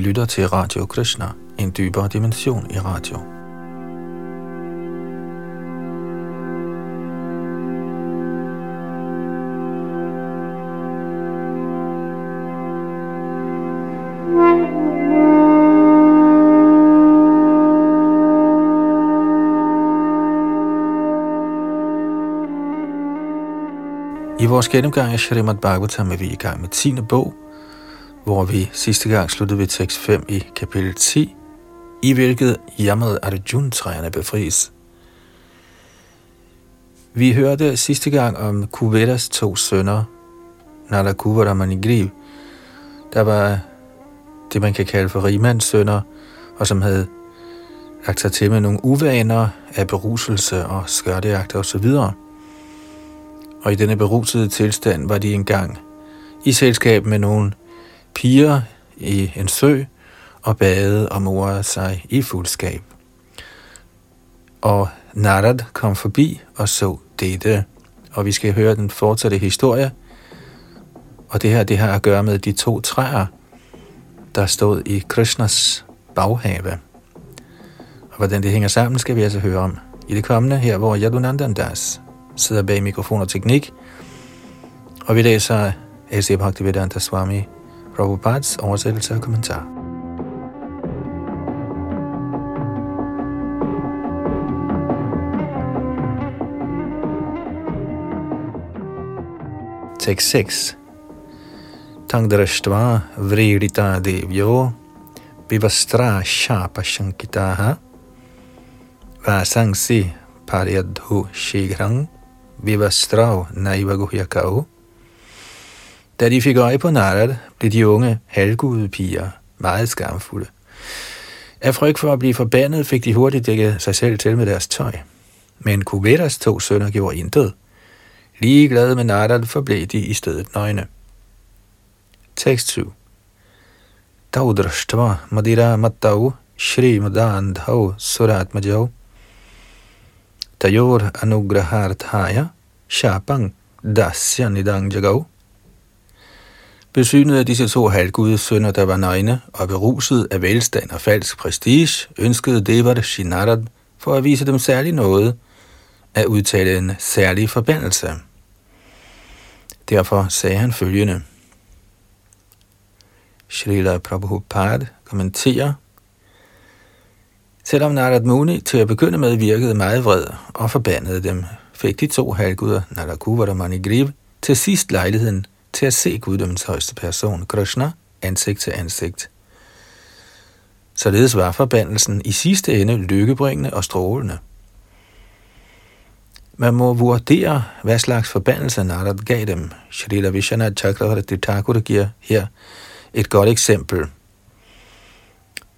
lytter til Radio Krishna, en dybere dimension i radio. I vores gennemgang af Shrimad Bhagavatam er vi i gang med 10. bog, hvor vi sidste gang sluttede ved tekst 5 i kapitel 10, i hvilket Yamad Arjun-træerne befries. Vi hørte sidste gang om Kuvedas to sønner, Nala Kuvara Manigriv, der var det, man kan kalde for rimands sønner, og som havde lagt sig til med nogle uvaner af beruselse og skørteagter osv. Og i denne berusede tilstand var de engang i selskab med nogle piger i en sø og badede og morede sig i fuldskab. Og Narad kom forbi og så dette, og vi skal høre den fortsatte historie. Og det her, det har at gøre med de to træer, der stod i Krishnas baghave. Og hvordan det hænger sammen, skal vi altså høre om i det kommende her, hvor Yadunandan Das sidder bag mikrofon og teknik, og vi læser A.C. Bhaktivedanta Swami Prabhupads oversættelse og kommentar. Tekst 6 Tangdraštva vridita devyo vivastra shapa shankitaha vasangsi paryadhu shigrang vivastrav naiva guhyakau da de fik øje på Narad, blev de unge halvgude piger meget skamfulde. Af frygt for at blive forbandet, fik de hurtigt dækket sig selv til med deres tøj. Men Kuvedas to sønner gjorde intet. Lige glade med Narad forblev de i stedet nøgne. Tekst 7 Daudraštva madira mattau shri Madandhav surat majau Tayor anugraharthaya shapang dasya nidang jagau Besynet af disse to halvgude sønner, der var nøgne og beruset af velstand og falsk prestige, ønskede Devar Shinarad for at vise dem særlig noget, at udtale en særlig forbandelse. Derfor sagde han følgende. Srila Prabhupada kommenterer, Selvom Narad Muni til at begynde med virkede meget vred og forbandede dem, fik de to halvguder, Narakuvar og Manigriv, til sidst lejligheden til at se guddommens højeste person, Krishna, ansigt til ansigt. Således var forbandelsen i sidste ende lykkebringende og strålende. Man må vurdere, hvad slags forbandelse Narad gav dem. Shrila Vishana Chakravarti Thakur giver her et godt eksempel.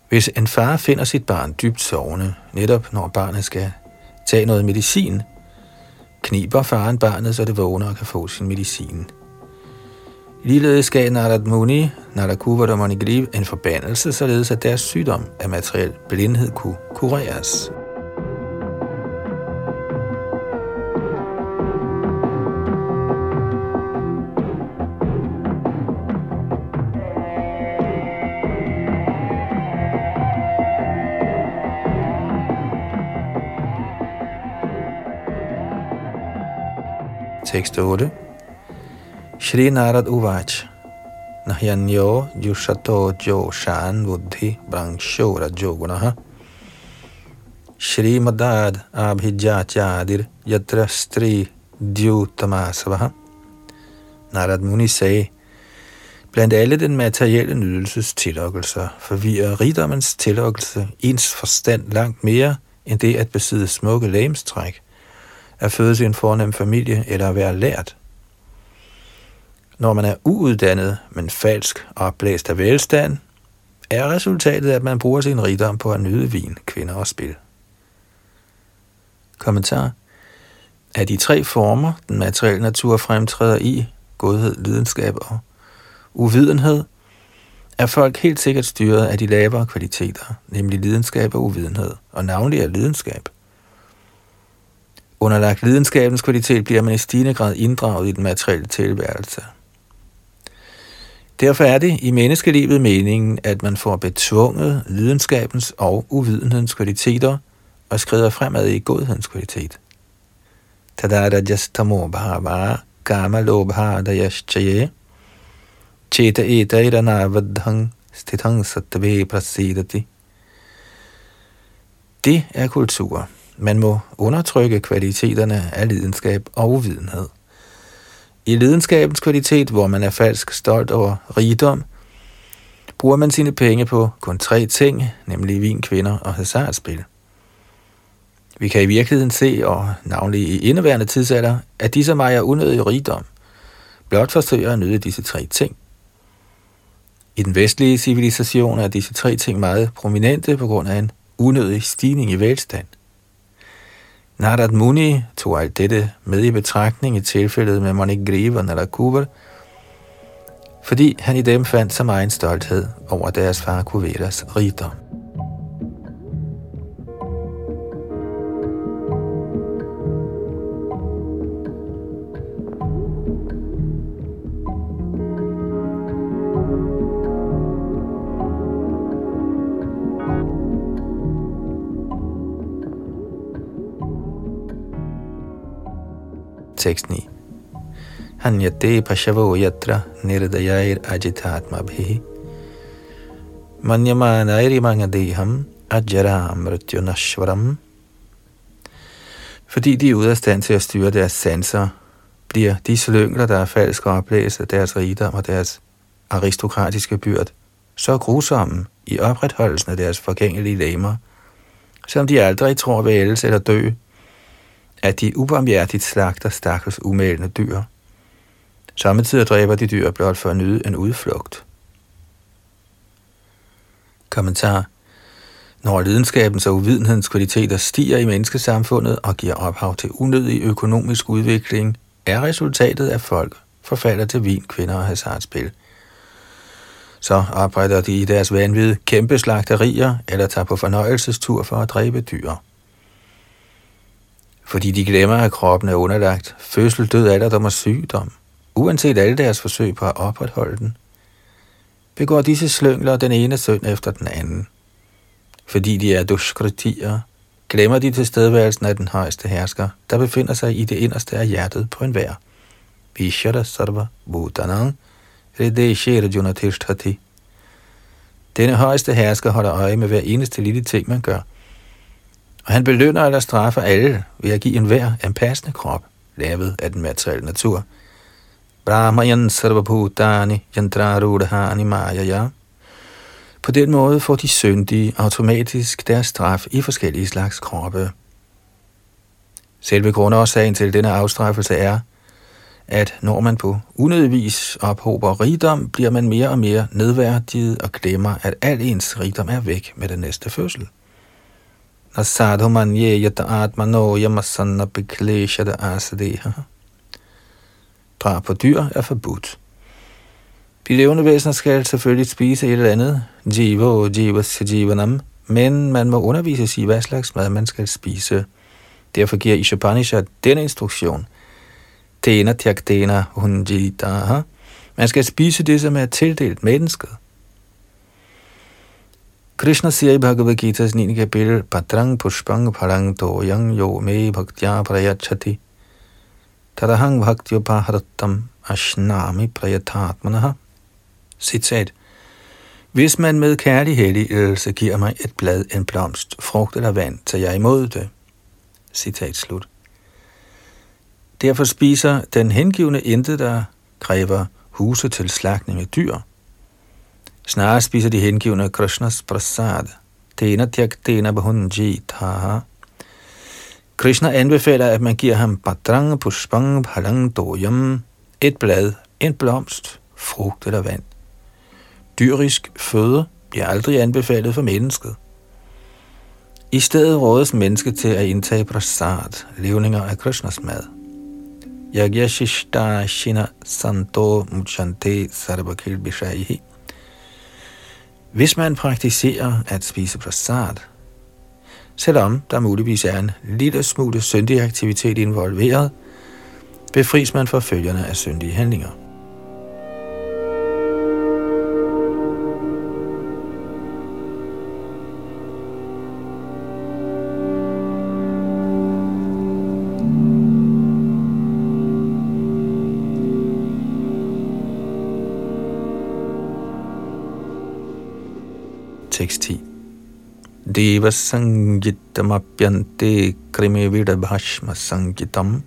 Hvis en far finder sit barn dybt sovende, netop når barnet skal tage noget medicin, kniber faren barnet, så det vågner og kan få sin medicin. Ligeledes gav Narad Muni, Narakuva og Manigriv en forbandelse, således at deres sygdom af materiel blindhed kunne kureres. Tekst 8 Shri Narad Uvach Nahyanyo Yushato Jo Shan Buddhi Brangsho Rajo Shri Madad Abhijachadir Yatra Stri Dyutamasavaha Narad Muni sagde, Blandt alle den materielle nydelses tillokkelser forvirrer rigdommens tilokkelse ens forstand langt mere end det at besidde smukke lægemstræk, at fødes i en fornem familie eller at være lært. Når man er uuddannet, men falsk opblæst af velstand, er resultatet, at man bruger sin rigdom på at nyde vin, kvinder og spil. Kommentar. Af de tre former, den materielle natur fremtræder i, godhed, lidenskab og uvidenhed, er folk helt sikkert styret af de lavere kvaliteter, nemlig lidenskab og uvidenhed, og navnlig af lidenskab. Underlagt lidenskabens kvalitet bliver man i stigende grad inddraget i den materielle tilværelse. Derfor er det i menneskelivet meningen, at man får betvunget lidenskabens og uvidenhedens kvaliteter og skrider fremad i godhedens kvalitet. Tadara jastamo bhava kama lobha dayashchaye cheta etairana vadhang stithang sattve prasidati. Det er kultur. Man må undertrykke kvaliteterne af lidenskab og uvidenhed. I lidenskabens kvalitet, hvor man er falsk stolt over rigdom, bruger man sine penge på kun tre ting, nemlig vin, kvinder og hasardspil. Vi kan i virkeligheden se, og navnlig i indeværende tidsalder, at disse mig er unødig rigdom. Blot forsøger at nyde disse tre ting. I den vestlige civilisation er disse tre ting meget prominente på grund af en unødig stigning i velstand – Narad Muni tog alt dette med i betragtning i tilfældet med Manigrivan eller Kuber, fordi han i dem fandt så meget stolthed over deres far Kuveras rigdom. 6.9. Hanyate pashavo yatra nirdayair ajitatmabhi manyamanairi mangadeham ajara mrityunashvaram Fordi de er ude af stand til at styre deres sanser, bliver de slyngler, der er falsk og oplæst deres rigdom og deres aristokratiske byrd, så grusomme i opretholdelsen af deres forgængelige lemmer, som de aldrig tror vælges eller dø, at de ubarmhjertigt slagter stakkels umælende dyr. Samtidig dræber de dyr blot for at nyde en udflugt. Kommentar Når lidenskabens og uvidenhedens kvaliteter stiger i menneskesamfundet og giver ophav til unødig økonomisk udvikling, er resultatet af folk forfalder til vin, kvinder og hasardspil. Så opretter de i deres vanvid kæmpe slagterier eller tager på fornøjelsestur for at dræbe dyr fordi de glemmer, at kroppen er underlagt fødsel, død, alderdom og sygdom, uanset alle deres forsøg på at opretholde den, begår disse slyngler den ene søn efter den anden. Fordi de er duskritier, glemmer de tilstedeværelsen af den højeste hersker, der befinder sig i det inderste af hjertet på enhver. Vishara sarva bhutanang redeshe Junatishthati. Denne højeste hersker holder øje med hver eneste lille ting, man gør – og han belønner eller straffer alle ved at give enhver en passende krop, lavet af den materielle natur. Brahmayan sarvabhutani yantrarudhani mayaya. På den måde får de syndige automatisk deres straf i forskellige slags kroppe. Selve grundårsagen til denne afstraffelse er, at når man på unødigvis ophober rigdom, bliver man mere og mere nedværdiget og glemmer, at al ens rigdom er væk med den næste fødsel. Asadhu manye yata आत्मनो yamasanna bekleshada asadeha. Drab på dyr er forbudt. De levende væsener skal selvfølgelig spise et eller andet, jiva og jivas jivanam, men man må undervise i, hvad slags mad man skal spise. Derfor giver Ishopanishad denne instruktion. Tena tyaktena hunjitaha. Man skal spise det, som er tildelt mennesket. Krishna siger i Bhagavad Gita's 9. kapitel, Patrang pushpang parang yang yo me bhaktya prayachati. Tadahang bhaktyopaharattam ashnami prayatatmanaha. Citat. Hvis man med kærlig helligelse giver mig et blad, en blomst, frugt eller vand, tager jeg imod det. Citat slut. Derfor spiser den hengivne intet, der kræver huse til slagning af dyr – Snarere spiser de hengivne Krishnas prasad. Tena tyaktena bahunji taha. Krishna anbefaler, at man giver ham patrang, pushpang palang doyam, et blad, en blomst, frugt eller vand. Dyrisk føde bliver aldrig anbefalet for mennesket. I stedet rådes mennesket til at indtage prasad, levninger af Krishnas mad. Yagyashishta shina santo muchante sarvakil bishaihi. Hvis man praktiserer at spise prasad, selvom der muligvis er en lille smule syndig aktivitet involveret, befries man for følgerne af syndige handlinger. Tekst 10. Deva sangitamapyante krimi vidabhashma sangitam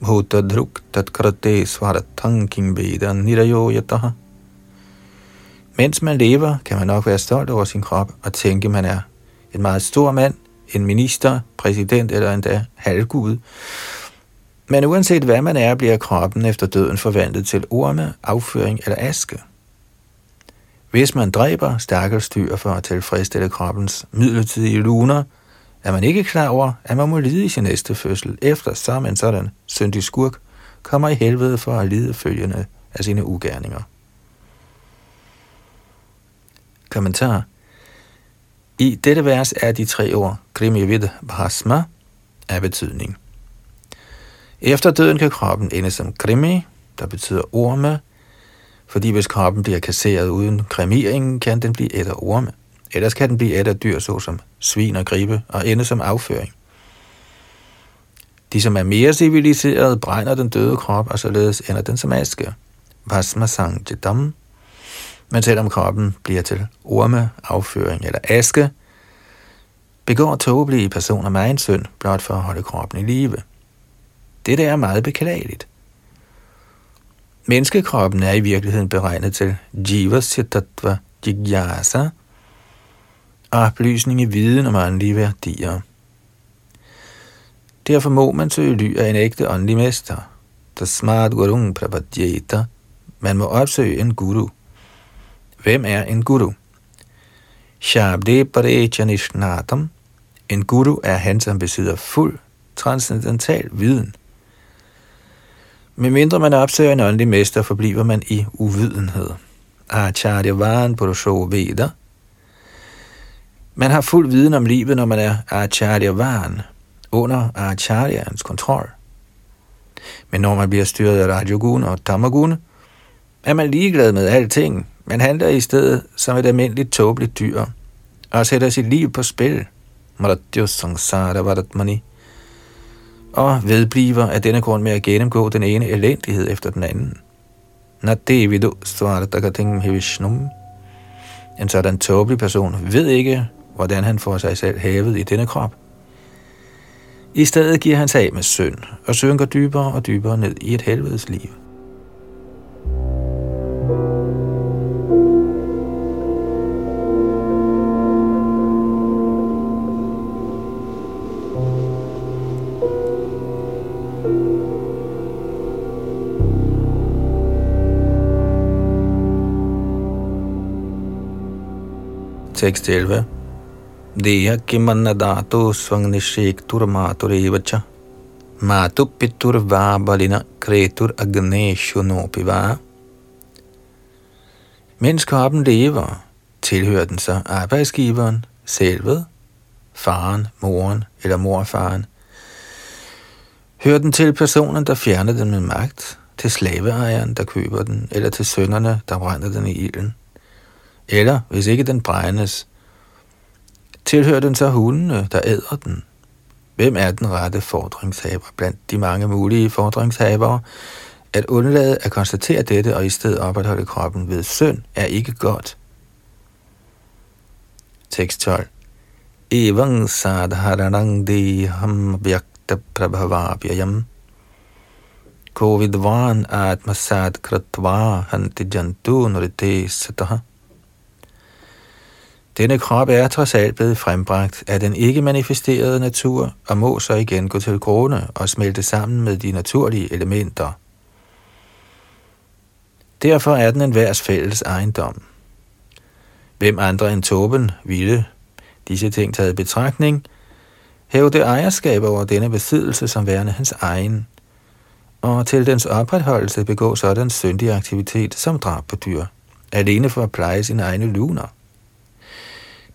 bhutadruk tatkrate svaratang kim veda. Mens man lever, kan man nok være stolt over sin krop og tænke, man er en meget stor mand, en minister, præsident eller endda halvgud. Men uanset hvad man er, bliver kroppen efter døden forvandlet til orme, afføring eller aske. Hvis man dræber stakkels dyr for at tilfredsstille kroppens midlertidige luner, er man ikke klar over, at man må lide i sin næste fødsel, efter som en sådan syndig skurk kommer i helvede for at lide følgende af sine ugerninger. Kommentar I dette vers er de tre ord Krimivid Bhasma af betydning. Efter døden kan kroppen ende som krimi, der betyder orme, fordi hvis kroppen bliver kasseret uden kremering, kan den blive et af orme. Ellers kan den blive et af dyr, såsom svin og gribe, og ende som afføring. De, som er mere civiliserede, brænder den døde krop, og således ender den som aske. Vasma jedam. Men selvom kroppen bliver til orme, afføring eller aske, begår tåbelige personer meget synd, blot for at holde kroppen i live. Dette er meget beklageligt. Menneskekroppen er i virkeligheden beregnet til jiva siddhatva jigyasa, oplysning i viden om åndelige værdier. Derfor må man søge ly af en ægte åndelig mester, der smart gurung prabhadyeta. Man må opsøge en guru. Hvem er en guru? Shabde Parechyanishnatam. En guru er han, som besidder fuld transcendental viden. Med mindre man opsøger en åndelig mester, forbliver man i uvidenhed. Acharya Varen Purusho Veda. Man har fuld viden om livet, når man er Acharya Varen, under Acharyans kontrol. Men når man bliver styret af Rajogun og Tamagun, er man ligeglad med alting. Man handler i stedet som et almindeligt tåbeligt dyr, og sætter sit liv på spil. Maradjo Sangsara Varatmani og vedbliver af denne grund med at gennemgå den ene elendighed efter den anden. Nadevidu svartagating hivishnum. En sådan tåbelig person ved ikke, hvordan han får sig selv hævet i denne krop. I stedet giver han sig af med synd og synker dybere og dybere ned i et helvedes liv. Tekst 11. Deha kimannadato matur evacha. Matu pitur vabalina kretur agneshu nopiva. Mens kroppen lever, tilhører den så arbejdsgiveren, selvet, faren, moren eller morfaren. Hører den til personen, der fjerner den med magt, til slaveejeren, der køber den, eller til sønderne, der brænder den i ilden. Eller, hvis ikke den brændes, tilhører den så hundene, der æder den. Hvem er den rette fordringshaber blandt de mange mulige fordringshavere? At undlade at konstatere dette og i stedet opretholde kroppen ved synd er ikke godt. Tekst 12. Evang sadharanang deham vyakta prabhavabhyayam Kovidvan atmasad kratva hanti jantu nurite sataha denne krop er trods alt blevet frembragt af den ikke manifesterede natur, og må så igen gå til grunde og smelte sammen med de naturlige elementer. Derfor er den en værs fælles ejendom. Hvem andre end Toben ville, disse ting taget i betragtning, hævde ejerskab over denne besiddelse som værende hans egen, og til dens opretholdelse begå sådan syndig aktivitet som drab på dyr, alene for at pleje sine egne luner.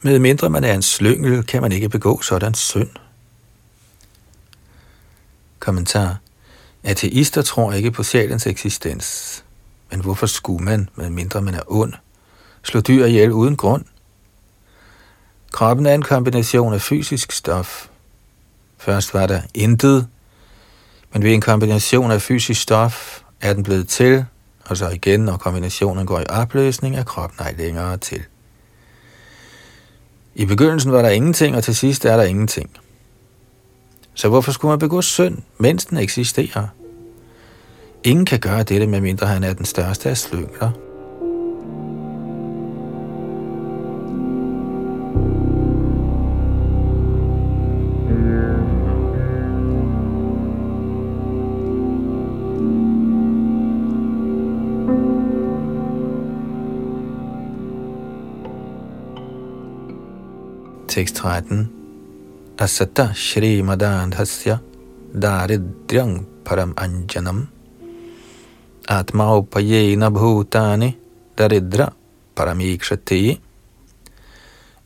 Med mindre man er en slyngel, kan man ikke begå sådan synd. Kommentar. Ateister tror ikke på sjælens eksistens. Men hvorfor skulle man, med mindre man er ond, slå dyr ihjel uden grund? Kroppen er en kombination af fysisk stof. Først var der intet, men ved en kombination af fysisk stof er den blevet til, og så igen, når kombinationen går i opløsning, er kroppen ej længere til. I begyndelsen var der ingenting, og til sidst er der ingenting. Så hvorfor skulle man begå synd, mens den eksisterer? Ingen kan gøre dette, medmindre han er den største af slyngler. Tekst 13. Asata Shri Madandhasya Daridryang Param Anjanam Atma Upayena Bhutani Daridra Paramikshati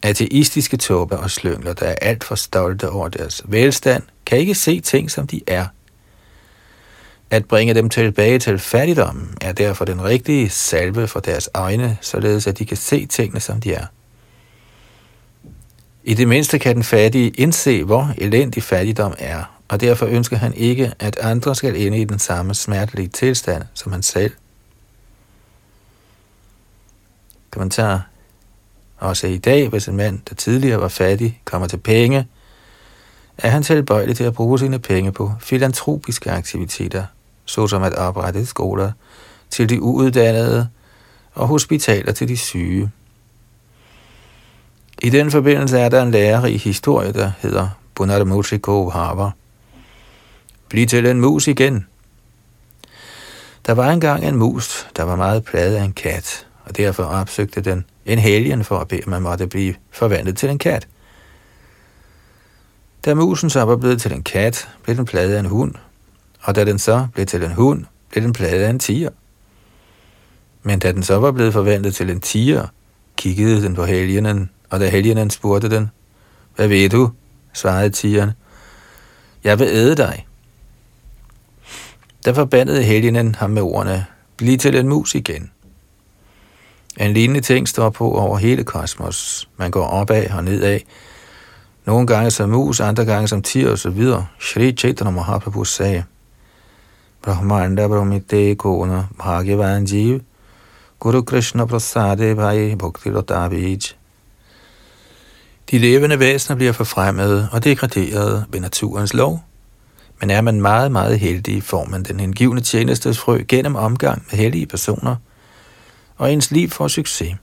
Ateistiske tåber og slyngler, der er alt for stolte over deres velstand, kan ikke se ting, som de er. At bringe dem tilbage til fattigdom er derfor den rigtige salve for deres øjne, således at de kan se tingene, som de er. I det mindste kan den fattige indse, hvor elendig fattigdom er, og derfor ønsker han ikke, at andre skal ende i den samme smertelige tilstand som han selv. Kommentar. Også i dag, hvis en mand, der tidligere var fattig, kommer til penge, er han tilbøjelig til at bruge sine penge på filantropiske aktiviteter, såsom at oprette skoler til de uuddannede og hospitaler til de syge. I den forbindelse er der en lærer i historie, der hedder Bunadamuchiko Hava. Bliv til en mus igen. Der var engang en mus, der var meget plaget af en kat, og derfor opsøgte den en helgen for at bede, at man måtte blive forvandlet til en kat. Da musen så var blevet til en kat, blev den pladet af en hund, og da den så blev til en hund, blev den plaget af en tiger. Men da den så var blevet forvandlet til en tiger, kiggede den på helgenen og da helgenen spurgte den, hvad ved du? svarede tigeren, jeg vil æde dig. Der forbandede helgenen ham med ordene, bliv til en mus igen. En lignende ting står på over hele kosmos. Man går opad og nedad. Nogle gange som mus, andre gange som tiger og så videre. Shri Chaitanya Mahaprabhu sagde, Brahmanda Brahmite Kona Bhagavan Jiv Guru Krishna Prasade Bhai Bhakti Bij de levende væsener bliver forfremmede og degraderede ved naturens lov, men er man meget, meget heldig, får man den hengivne tjenestes frø gennem omgang med hellige personer, og ens liv får succes.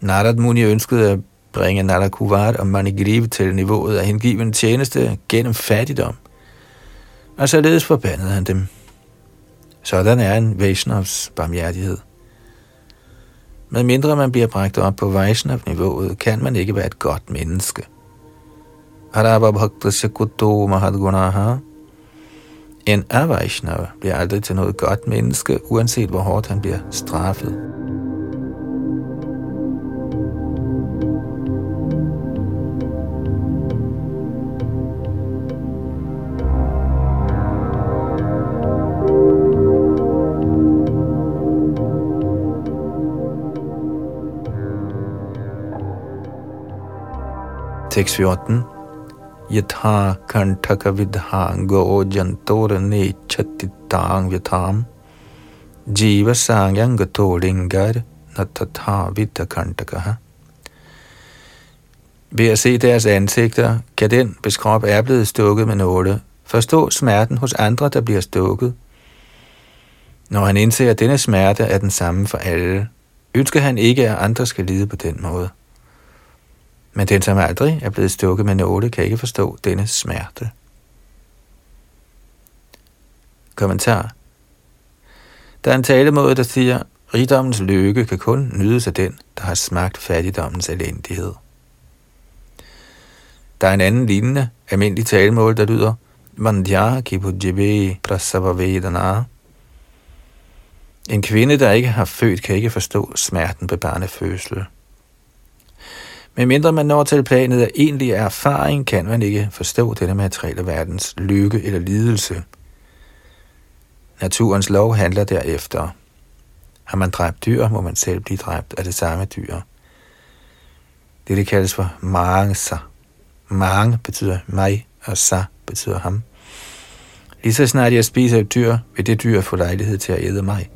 Narad Muni ønskede at bringe Narakuvat og Manigrive til niveauet af hengiven tjeneste gennem fattigdom, og således forbandede han dem. Sådan er en Vaishnavs barmhjertighed. Med mindre man bliver bragt op på Vaishnav-niveauet, kan man ikke være et godt menneske. Araba Bhakta Sakuto Mahadgunaha En Avaishnav bliver aldrig til noget godt menneske, uanset hvor hårdt han bliver straffet. 14. Yatha kantaka vidha go jantora ne chattitang vyatham jiva sangyang gato lingar natatha vidha kantaka. Ved at se deres ansigter, kan den, hvis krop er blevet stukket med nåle, forstå smerten hos andre, der bliver stukket. Når han indser, at denne smerte er den samme for alle, ønsker han ikke, at andre skal lide på den måde. Men den, som aldrig er blevet stukket med nåle, kan ikke forstå denne smerte. Kommentar. Der er en talemåde, der siger, rigdommens lykke kan kun nydes af den, der har smagt fattigdommens elendighed. Der er en anden lignende, almindelig talemål, der lyder, Mandya kipujjibe prasava vedana. En kvinde, der ikke har født, kan ikke forstå smerten ved barnefødsel. Men mindre man når til planet af egentlig erfaring, kan man ikke forstå denne materielle verdens lykke eller lidelse. Naturens lov handler derefter. Har man dræbt dyr, må man selv blive dræbt af det samme dyr. Det, det kaldes for mangsa. Mange betyder mig, og sa betyder ham. Lige så snart jeg spiser et dyr, vil det dyr få lejlighed til at æde mig.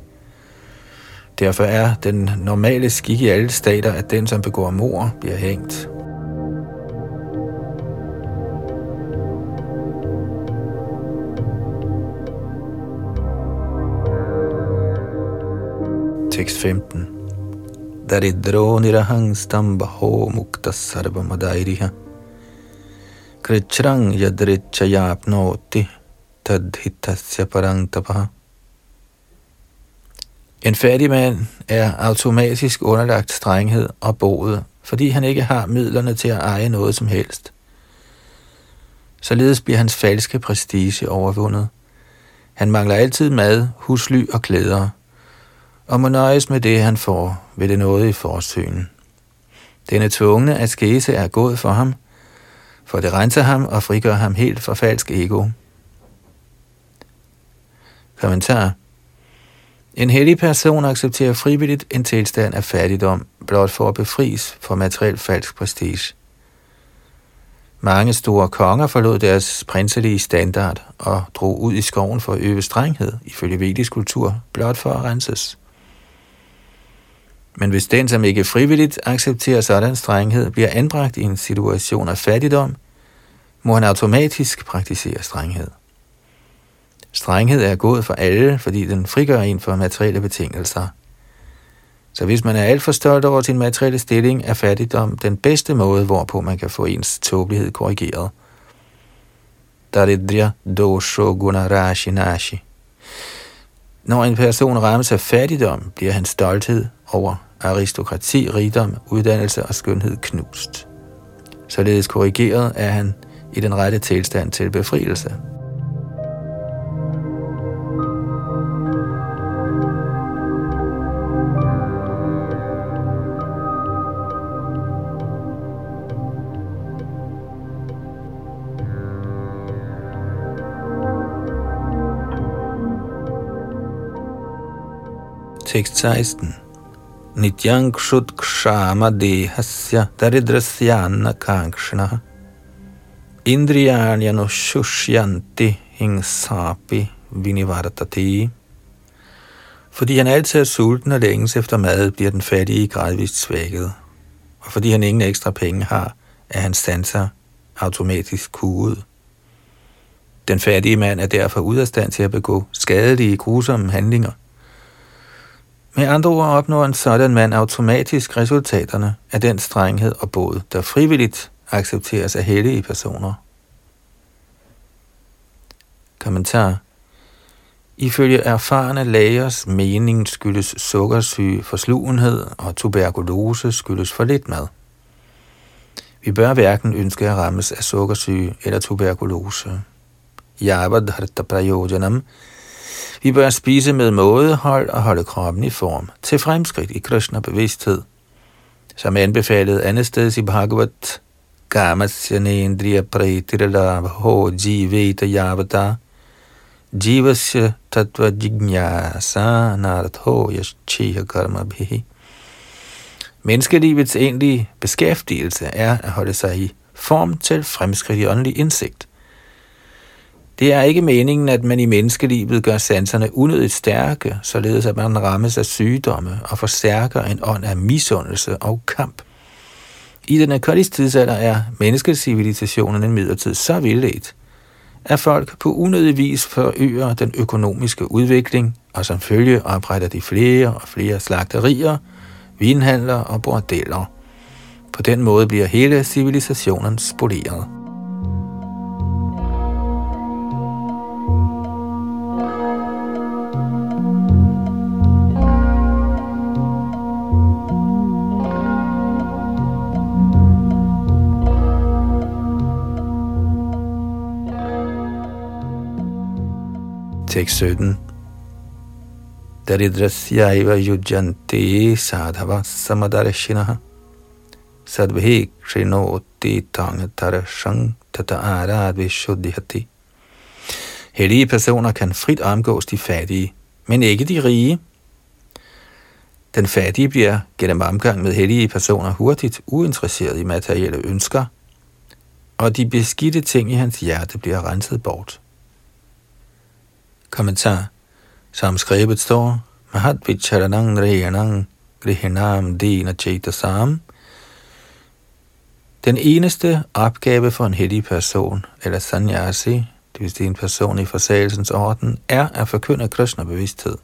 Derfor er den normale skik i alle stater, at den, som begår mor, bliver hængt. Tekst 15. Daridro nirahang stambaho mukta sarva madairiha. Kritrang yadrichayapnoti tadhitasya parang. En fattig mand er automatisk underlagt strenghed og boet, fordi han ikke har midlerne til at eje noget som helst. Således bliver hans falske prestige overvundet. Han mangler altid mad, husly og klæder, og må nøjes med det, han får ved det noget i forsøgen. Denne tvungne askese er god for ham, for det renser ham og frigør ham helt fra falsk ego. Kommentar en hellig person accepterer frivilligt en tilstand af fattigdom, blot for at befries for materiel falsk prestige. Mange store konger forlod deres prinselige standard og drog ud i skoven for at øve strenghed, ifølge vedisk kultur, blot for at renses. Men hvis den, som ikke frivilligt accepterer sådan strenghed, bliver anbragt i en situation af fattigdom, må han automatisk praktisere strenghed. Strenghed er god for alle, fordi den frigør en for materielle betingelser. Så hvis man er alt for stolt over sin materielle stilling, er fattigdom den bedste måde, hvorpå man kan få ens tåbelighed korrigeret. Daridrya dosho gunarashi nashi. Når en person rammes af fattigdom, bliver hans stolthed over aristokrati, rigdom, uddannelse og skønhed knust. Således korrigeret er han i den rette tilstand til befrielse. Tekst 16 Nityang kshut kshama dehasya daridrasyanna kankshna Indriyanyano shushyanti hingsapi vinivartati Fordi han altid er sulten og længes efter mad, bliver den fattige gradvist svækket. Og fordi han ingen ekstra penge har, er hans sanser automatisk kuget. Den fattige mand er derfor ude af stand til at begå skadelige, grusomme handlinger – med andre ord opnår en sådan mand automatisk resultaterne af den strenghed og båd, der frivilligt accepteres af hellige personer. Kommentar Ifølge erfarne lægers mening skyldes sukkersyge forslugenhed, og tuberkulose skyldes for lidt mad. Vi bør hverken ønske at rammes af sukkersyge eller tuberkulose. Yavad prayojanam vi bør spise med mådehold og holde kroppen i form til fremskridt i Krishna bevidsthed. Som anbefalet andet sted i Bhagavat, Kamasyanendriya ho jiveta yavata, jivasya tattva jignasa naratho yashchiha karma bhihi. Menneskelivets egentlige beskæftigelse er at holde sig i form til fremskridt i åndelig indsigt – det er ikke meningen, at man i menneskelivet gør sanserne unødigt stærke, således at man rammes af sygdomme og forstærker en ånd af misundelse og kamp. I den akkordiske tidsalder er menneskecivilisationen en midlertid så vildledt, at folk på unødig vis forøger den økonomiske udvikling, og som følge opretter de flere og flere slagterier, vinhandler og bordeller. På den måde bliver hele civilisationen spoleret. Tekst 17. Daridrasyaiva yujante sadhava samadarshinaha sadbhi krinoti tangatarashang tata arad vishuddhihati. Hellige personer kan frit omgås de fattige, men ikke de rige. Den fattige bliver gennem omgang med hellige personer hurtigt uinteresseret i materielle ønsker, og de beskidte ting i hans hjerte bliver renset bort. Kommentar. Som skrevet står, Mahat vicharanang reyanang Grihanam dina Chaitasam. Den eneste opgave for en hellig person, eller sanyasi, det vil sige en person i forsagelsens orden, er at forkynde Krishna bevidsthed.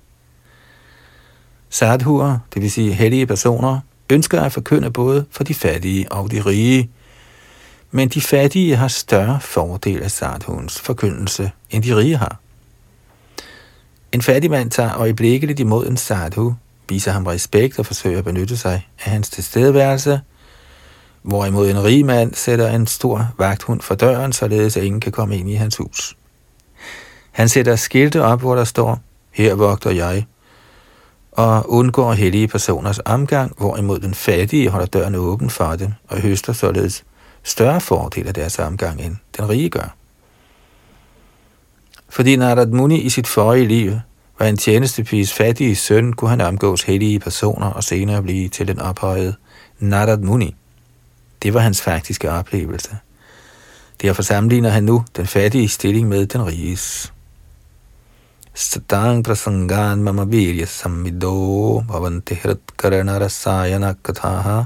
Sadhuer, det vil sige hellige personer, ønsker at forkynde både for de fattige og de rige. Men de fattige har større fordel af sadhuens forkyndelse, end de rige har. En fattig mand tager øjeblikkeligt imod en sadhu, viser ham respekt og forsøger at benytte sig af hans tilstedeværelse, hvorimod en rig mand sætter en stor vagthund for døren, således at ingen kan komme ind i hans hus. Han sætter skilte op, hvor der står, her vogter jeg, og undgår hellige personers omgang, hvorimod den fattige holder døren åben for dem og høster således større fordel af deres omgang, end den rige gør. Fordi Narad Muni i sit forrige liv var en tjenestepiges fattige søn, kunne han omgås hellige personer og senere blive til den ophøjet Narad Muni. Det var hans faktiske oplevelse. Derfor sammenligner han nu den fattige stilling med den riges. Satang prasangan mama virya sammido bhavanti hritkarana rasayana kathaha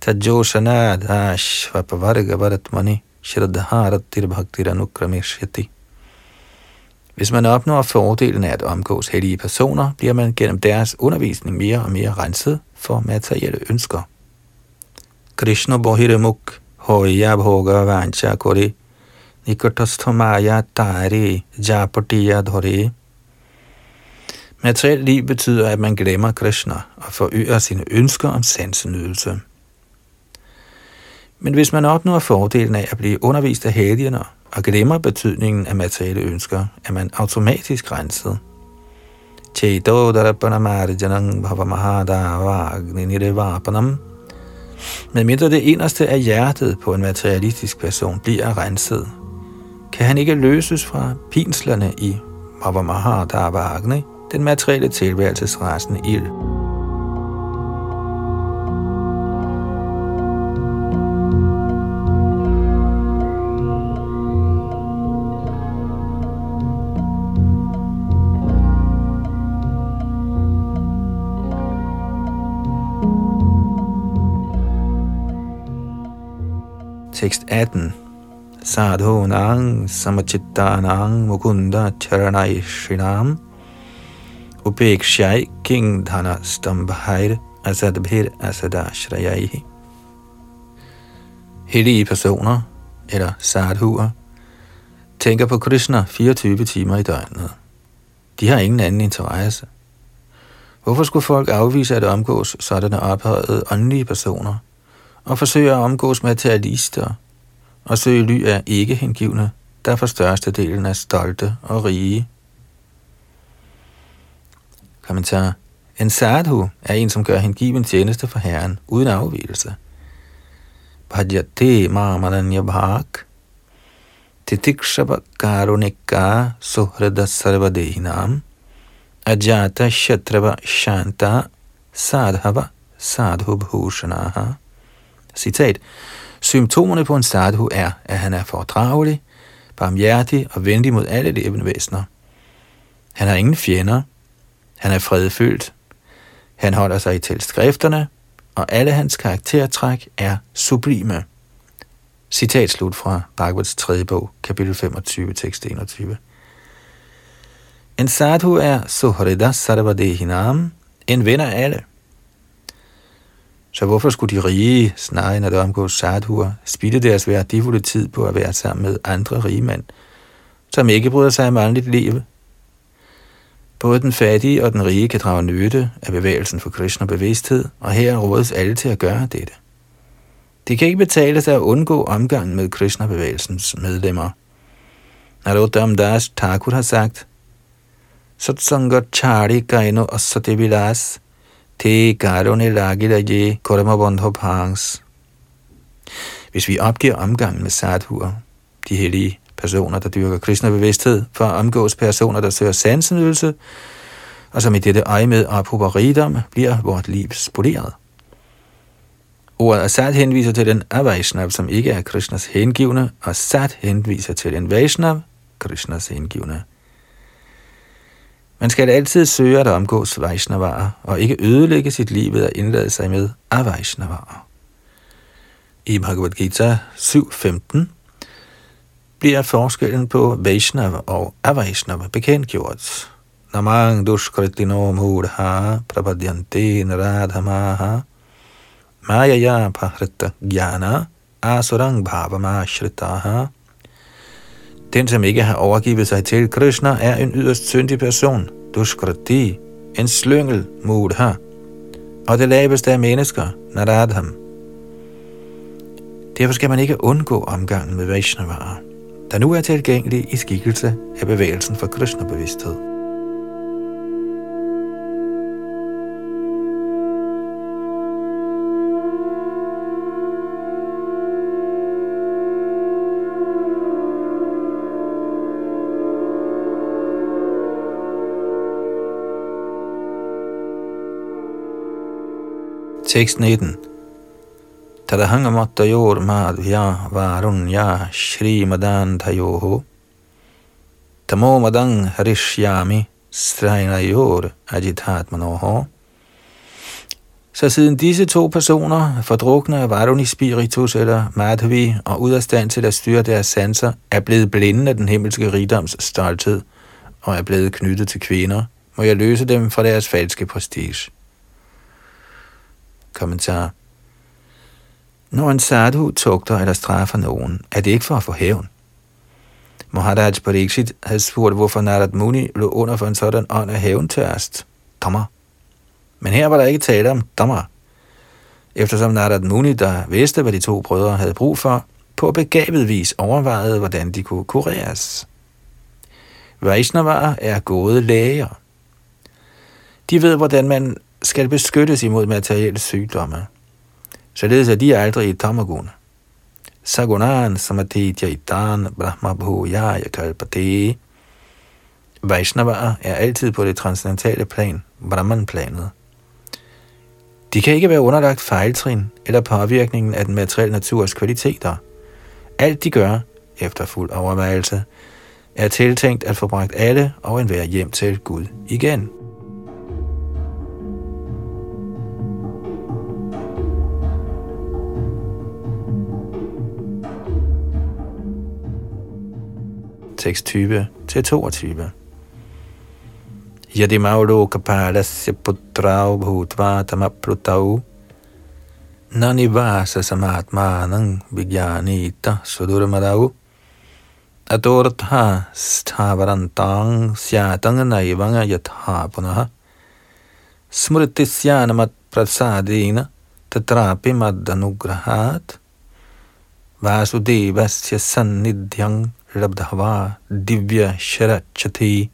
tajoshanad ashvapavarga varatmani shraddharatir bhaktir anukrameshyati. Hvis man opnår fordelen af at omgås hellige personer, bliver man gennem deres undervisning mere og mere renset for materielle ønsker. Krishna Bohiramuk Hoya Bhoga Vancha Kore Nikotasthomaya Tare Japatiya Dhore Materiel liv betyder, at man glemmer Krishna og forøger sine ønsker om sansenydelse. Men hvis man opnår fordelen af at blive undervist af helgener og glemmer betydningen af materielle ønsker, er man automatisk renset. Agni men mindre det inderste af hjertet på en materialistisk person bliver renset, kan han ikke løses fra pinslerne i Mavamahadava Agni, den materielle tilværelsesrasen ild. Tekst 18. Sadhunang samachittanang mukunda charanai shinam upekshai king dhana stambhair asadbhir asadashrayai. Hellige personer, eller sadhuer, tænker på Krishna 24 timer i døgnet. De har ingen anden interesse. Hvorfor skulle folk afvise at omgås sådanne ophøjede åndelige personer – og forsøger at omgås materialister og søge ly af ikke hengivne, der for størstedelen er stolte og rige. Kommentar. En sadhu er en, som gør hengiven tjeneste for Herren uden afvielse. Bhajate mamananya bhak Titikshava karunika suhrada sarvadehinam ajata shatrava shanta sadhava sadhu bhushanaha Citat. Symptomerne på en sadhu er, at han er fordragelig, barmhjertig og venlig mod alle levende væsener. Han har ingen fjender. Han er fredfyldt. Han holder sig til skrifterne, og alle hans karaktertræk er sublime. Citat slut fra Bhagavats 3. bog, kapitel 25, tekst 21. En sadhu er Suhrida Sarvadehinam, en ven af alle. Så hvorfor skulle de rige, snarere end at omgå sadhuer, spilde deres værdifulde tid på at være sammen med andre rige mænd, som ikke bryder sig om åndeligt liv? Både den fattige og den rige kan drage nytte af bevægelsen for Krishna bevidsthed, og her rådes alle til at gøre dette. Det kan ikke betale sig at undgå omgangen med Krishna-bevægelsens medlemmer. Narottam Das Thakur har sagt, Satsangat Chari Gaino Asadevilas te Garone lagilaje kormabandho pangs. Hvis vi opgiver omgangen med sadhuer, de hellige personer, der dyrker kristne bevidsthed, for at omgås personer, der søger sansenydelse, og som i dette øje med ophober rigdom, bliver vort liv spoleret. Ordet Asad henviser til den Avaishnav, som ikke er Krishnas hengivne, og Sat henviser til en Vaishnav, Krishnas hengivne. Man skal altid søge at omgås Vaishnavarer, og ikke ødelægge sit liv ved at indlade sig med Avaishnavarer. I Bhagavad Gita 7.15 bliver forskellen på Vaishnava og Avaishnava bekendtgjort. namang dushkritino mudha prabhadyante naradhamaha mayaya pahrita gyana asurang bhavamashritaha. Den, som ikke har overgivet sig til Krishna, er en yderst syndig person, dushkriti, en slyngel, mudha, og det laveste af mennesker, naradham. Derfor skal man ikke undgå omgangen med Vaishnavaer, der nu er tilgængelig i skikkelse af bevægelsen for Krishna-bevidsthed. Tekst 19. yor madhya varunya shri madan tayoho tamo madang harishyami strainayor ajitatmanoho. Så siden disse to personer, fordrukne af Varuni Spiritus eller Madhvi og ud af stand til at styre deres sanser, er blevet blinde af den himmelske rigdoms stolthed og er blevet knyttet til kvinder, må jeg løse dem fra deres falske prestige. Kommentar. Når en sadhu tugter eller straffer nogen, er det ikke for at få hævn. Maharaj Pariksit havde spurgt, hvorfor Narad Muni lå under for en sådan ånd af hævntørst. Dommer. Men her var der ikke tale om dommer. Eftersom Narad Muni, der vidste, hvad de to brødre havde brug for, på begavet vis overvejede, hvordan de kunne kureres. Vaishnavaer er gode læger. De ved, hvordan man skal beskyttes imod materielle sygdomme. Således er de aldrig i tamaguna. Sagunan samatitya itan brahma bhujaya kalpate. Vaishnava er altid på det transcendentale plan, Brahman-planet. De kan ikke være underlagt fejltrin eller påvirkningen af den materielle naturs kvaliteter. Alt de gør, efter fuld overvejelse, er tiltænkt at få bragt alle og enhver hjem til Gud igen. teksttype til 22. Yadi Maulokapalase putrau bhutvatamapplutau nanivasa samatmanang vijnanita sudurmadau atortha sthavarantang syatang naivanga yatha punah स्मृतिस्यानमत् प्रसादेन तत्रापि मदनुग्रहात् वासुदेवस्य सन्निध्यं labdhava divya sharachati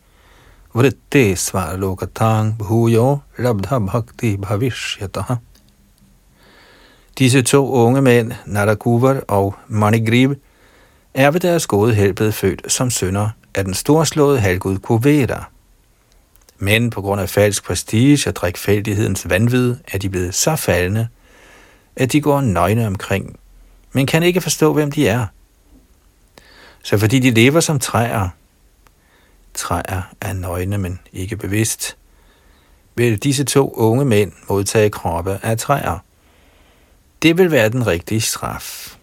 vritte svarlokatang bhuyo labdha bhakti bhavishyatah. Disse to unge mænd, Narakuvar og Manigrib, er ved deres gode held blevet født som sønner af den storslåede halvgud Kuveda. Men på grund af falsk prestige og drikfældighedens vanvid er de blevet så faldende, at de går nøgne omkring, men kan ikke forstå, hvem de er – så fordi de lever som træer, træer er nøgne, men ikke bevidst, vil disse to unge mænd modtage kroppe af træer. Det vil være den rigtige straf.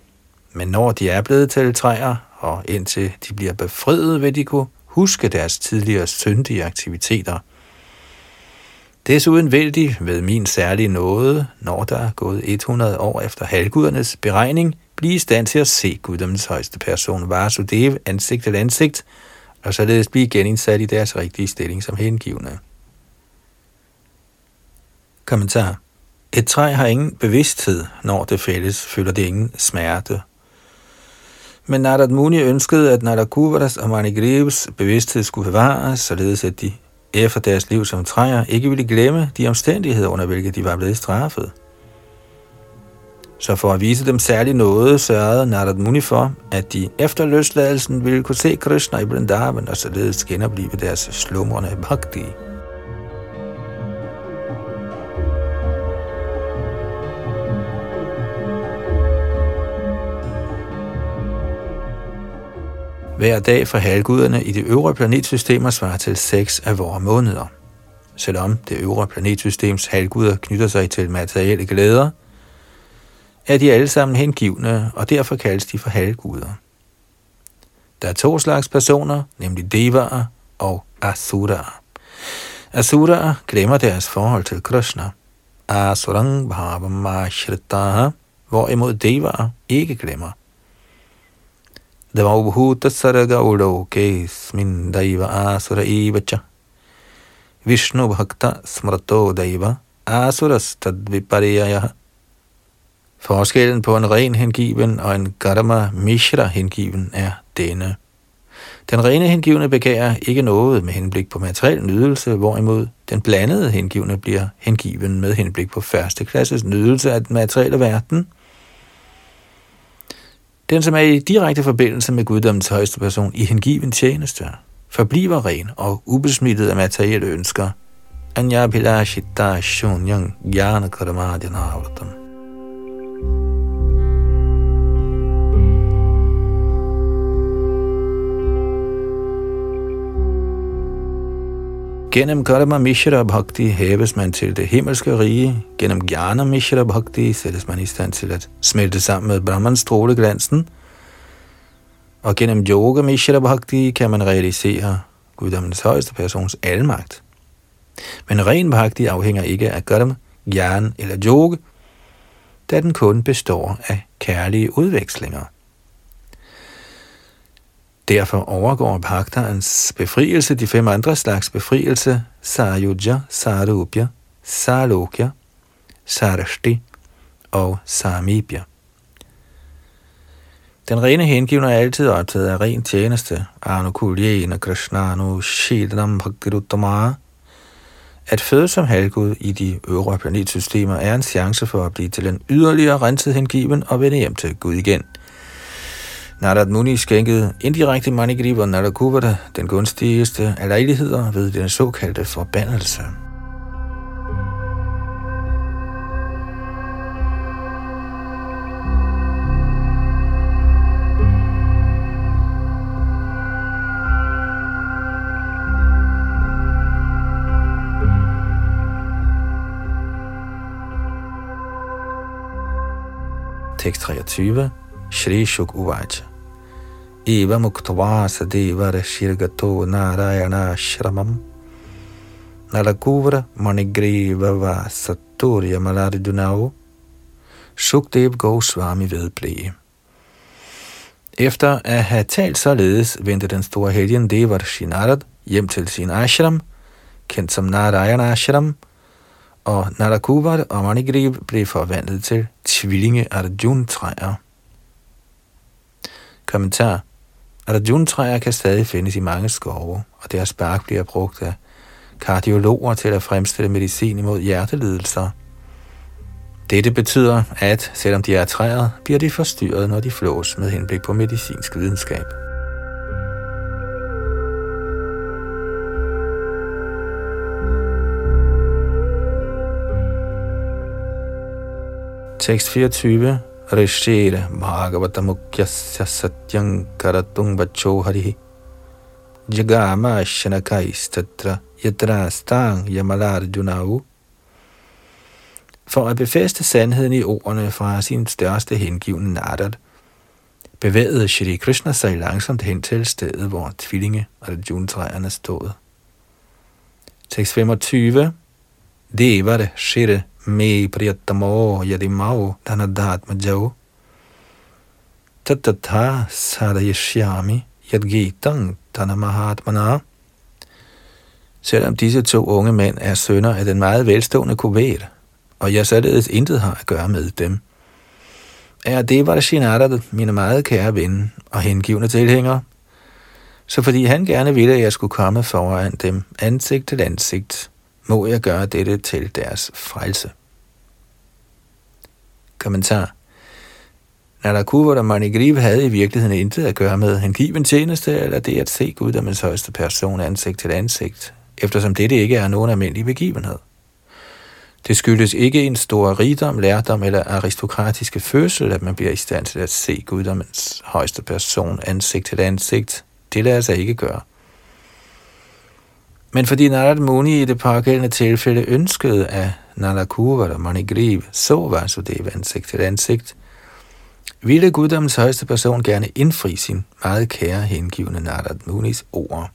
Men når de er blevet til træer, og indtil de bliver befriet, vil de kunne huske deres tidligere syndige aktiviteter. Desuden vil de ved min særlige nåde, når der er gået 100 år efter halvgudernes beregning, blive i stand til at se guddommens højeste person, Vasudev, ansigt til ansigt, og således blive genindsat i deres rigtige stilling som hengivne. Kommentar. Et træ har ingen bevidsthed, når det fælles, føler det ingen smerte. Men Narad Muni ønskede, at Narakuvaras og Manigrivs bevidsthed skulle bevares, således at de efter deres liv som træer ikke ville glemme de omstændigheder, under hvilke de var blevet straffet. Så for at vise dem særlig noget, sørgede Narad Muni for, at de efter løsladelsen ville kunne se Krishna i Vrindavan og således genopleve deres slumrende bhakti. Hver dag for halvguderne i det øvre planetsystemer svarer til 6 af vores måneder. Selvom det øvre planetsystems halvguder knytter sig til materielle glæder, er de alle sammen hengivne, og derfor kaldes de for halvguder. Der er to slags personer, nemlig devaer og asuraer. Asura glemmer deres forhold til Krishna. Asurang bhavam ashritaha, hvorimod devaer ikke glemmer. Devabhuta saraga udokes min daiva asura ivacha. Vishnu bhakta smrato daiva asuras tadvipariyaya. Forskellen på en ren hengiven og en Gadama Mishra hengiven er denne. Den rene hengivne begærer ikke noget med henblik på materiel nydelse, hvorimod den blandede hengivne bliver hengiven med henblik på første klasses nydelse af den materielle verden. Den, som er i direkte forbindelse med guddommens højeste person i hengiven tjeneste, forbliver ren og ubesmittet af materielle ønsker. Anja Pilashita Shunyang Jnana Karamadyanavratam. Gennem Karma Mishra Bhakti hæves man til det himmelske rige. Gennem Jnana Mishra Bhakti sættes man i stand til at smelte sammen med Brahmans stråleglansen. Og gennem Yoga Mishra Bhakti kan man realisere guddommens højeste persons almagt. Men ren bhakti afhænger ikke af Karma, Jnana eller Yoga, da den kun består af kærlige udvekslinger. Derfor overgår pagterens befrielse de fem andre slags befrielse, Sayuja, Sarupya, Sarlokya, Sarashti og Samibya. Den rene hengivne er altid optaget af ren tjeneste, Anukulyena Krishnanu Shidam Bhaktiruttamara. At føde som halvgud i de øvre planetsystemer er en chance for at blive til en yderligere renset hengiven og vende hjem til Gud igen – Narad Muni skænkede indirekte Manigriva Narakuvada den gunstigste af lejligheder ved den såkaldte forbandelse. Tekst 23. Shri Shuk Uvaja. Eva Muktava sadeva rashirgato narayana shramam Nalakuvra manigrivava saturya malardunao Shukdev Goswami vedblev. Efter at have talt således, vendte den store helgen Devar Shinarad hjem til sin ashram, kendt som Narayana Ashram, og Narakuvar og Manigrib blev forvandlet til tvillinge Arjun-træer. Kommentar Arjun-træer kan stadig findes i mange skove, og deres bark bliver brugt af kardiologer til at fremstille medicin imod hjertelidelser. Dette betyder, at selvom de er træer, bliver de forstyrret, når de flås med henblik på medicinsk videnskab. Tekst 24 Rishira Bhagavatamukyasya Satyang Karatung Vacho Harihi. Jagama yatra Tatra Yadrastang Yamalarjunavu For at befæste sandheden i ordene fra sin største hengivne Narad, bevægede Shri Krishna sig langsomt hen til stedet, hvor tvillinge Arjuna-træerne stod. Tekst 25 Devare Shire me priyatamo yadimao dhanadhatmajau tatatha sadayishyami yadgitang tanamahatmana. Selvom disse to unge mænd er sønner af den meget velstående kuvet, og jeg således intet har at gøre med dem, er det var Shinada, mine meget kære ven og hengivne tilhængere, så fordi han gerne ville, at jeg skulle komme foran dem ansigt til ansigt, må jeg gøre dette til deres frelse. Kommentar Nalakuva og Manigriv havde i virkeligheden intet at gøre med hengiven tjeneste, eller det at se guddommens højeste person ansigt til ansigt, eftersom dette ikke er nogen almindelig begivenhed. Det skyldes ikke en stor rigdom, lærdom eller aristokratiske fødsel, at man bliver i stand til at se guddommens højeste person ansigt til ansigt. Det lader sig ikke gøre. Men fordi Narad Muni i det pågældende tilfælde ønskede, at Nalakuva og Manigriv så Vasudeva ansigt til ansigt, ville guddommens højeste person gerne indfri sin meget kære hengivende Narad Munis ord.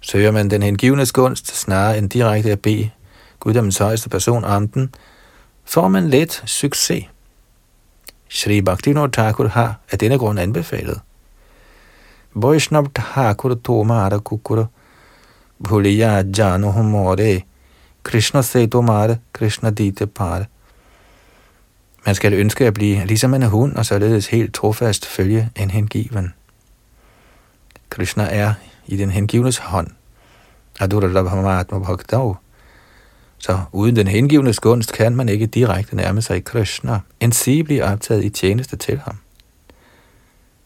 Søger man den hengivnes gunst snarere end direkte at bede guddommens højeste person om den, får man let succes. Shri Bhaktivinoda Thakur har af denne grund anbefalet. Vaishnav Thakur Toma Kukura Bhuliya Jano Humore Krishna se Tomara Krishna Dite Par. Man skal ønske at blive ligesom en hund, og således helt trofast følge en hengiven. Krishna er i den hengivnes hånd. Aduralabhamatma Bhaktav. Så uden den hengivnes gunst kan man ikke direkte nærme sig Krishna, end sige blive optaget i tjeneste til ham.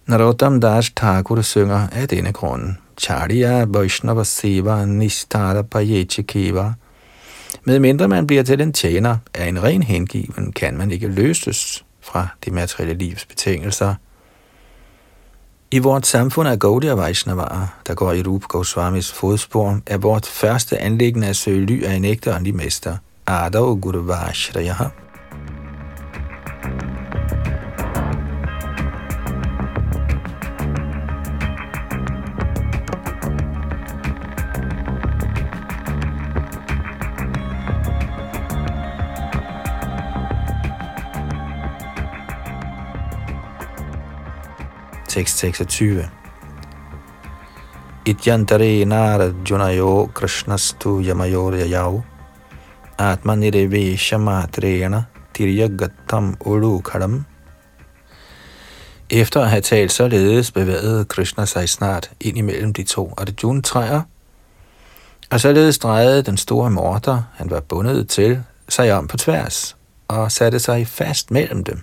Narottam Das Thakur synger af denne grunden. Charya Vaishnava Seva Nishtara Payeche Keva. Med mindre man bliver til en tjener af en ren hengiven, kan man ikke løses fra det materielle livs betingelser. I vort samfund er Gaudiya Vaishnavara, der går i Rup Goswamis fodspor, er vort første anlæggende at søge ly af en ægte åndelig mester, Adav Guru tekst 26. Ityantare narajjunayo krishnastu yamayor yayau atmanirevesha matrena tiryagattam urukadam efter at have talt således bevægede Krishna sig snart ind imellem de to Arjuna-træer, og således drejede den store morter, han var bundet til, sig om på tværs og satte sig fast mellem dem.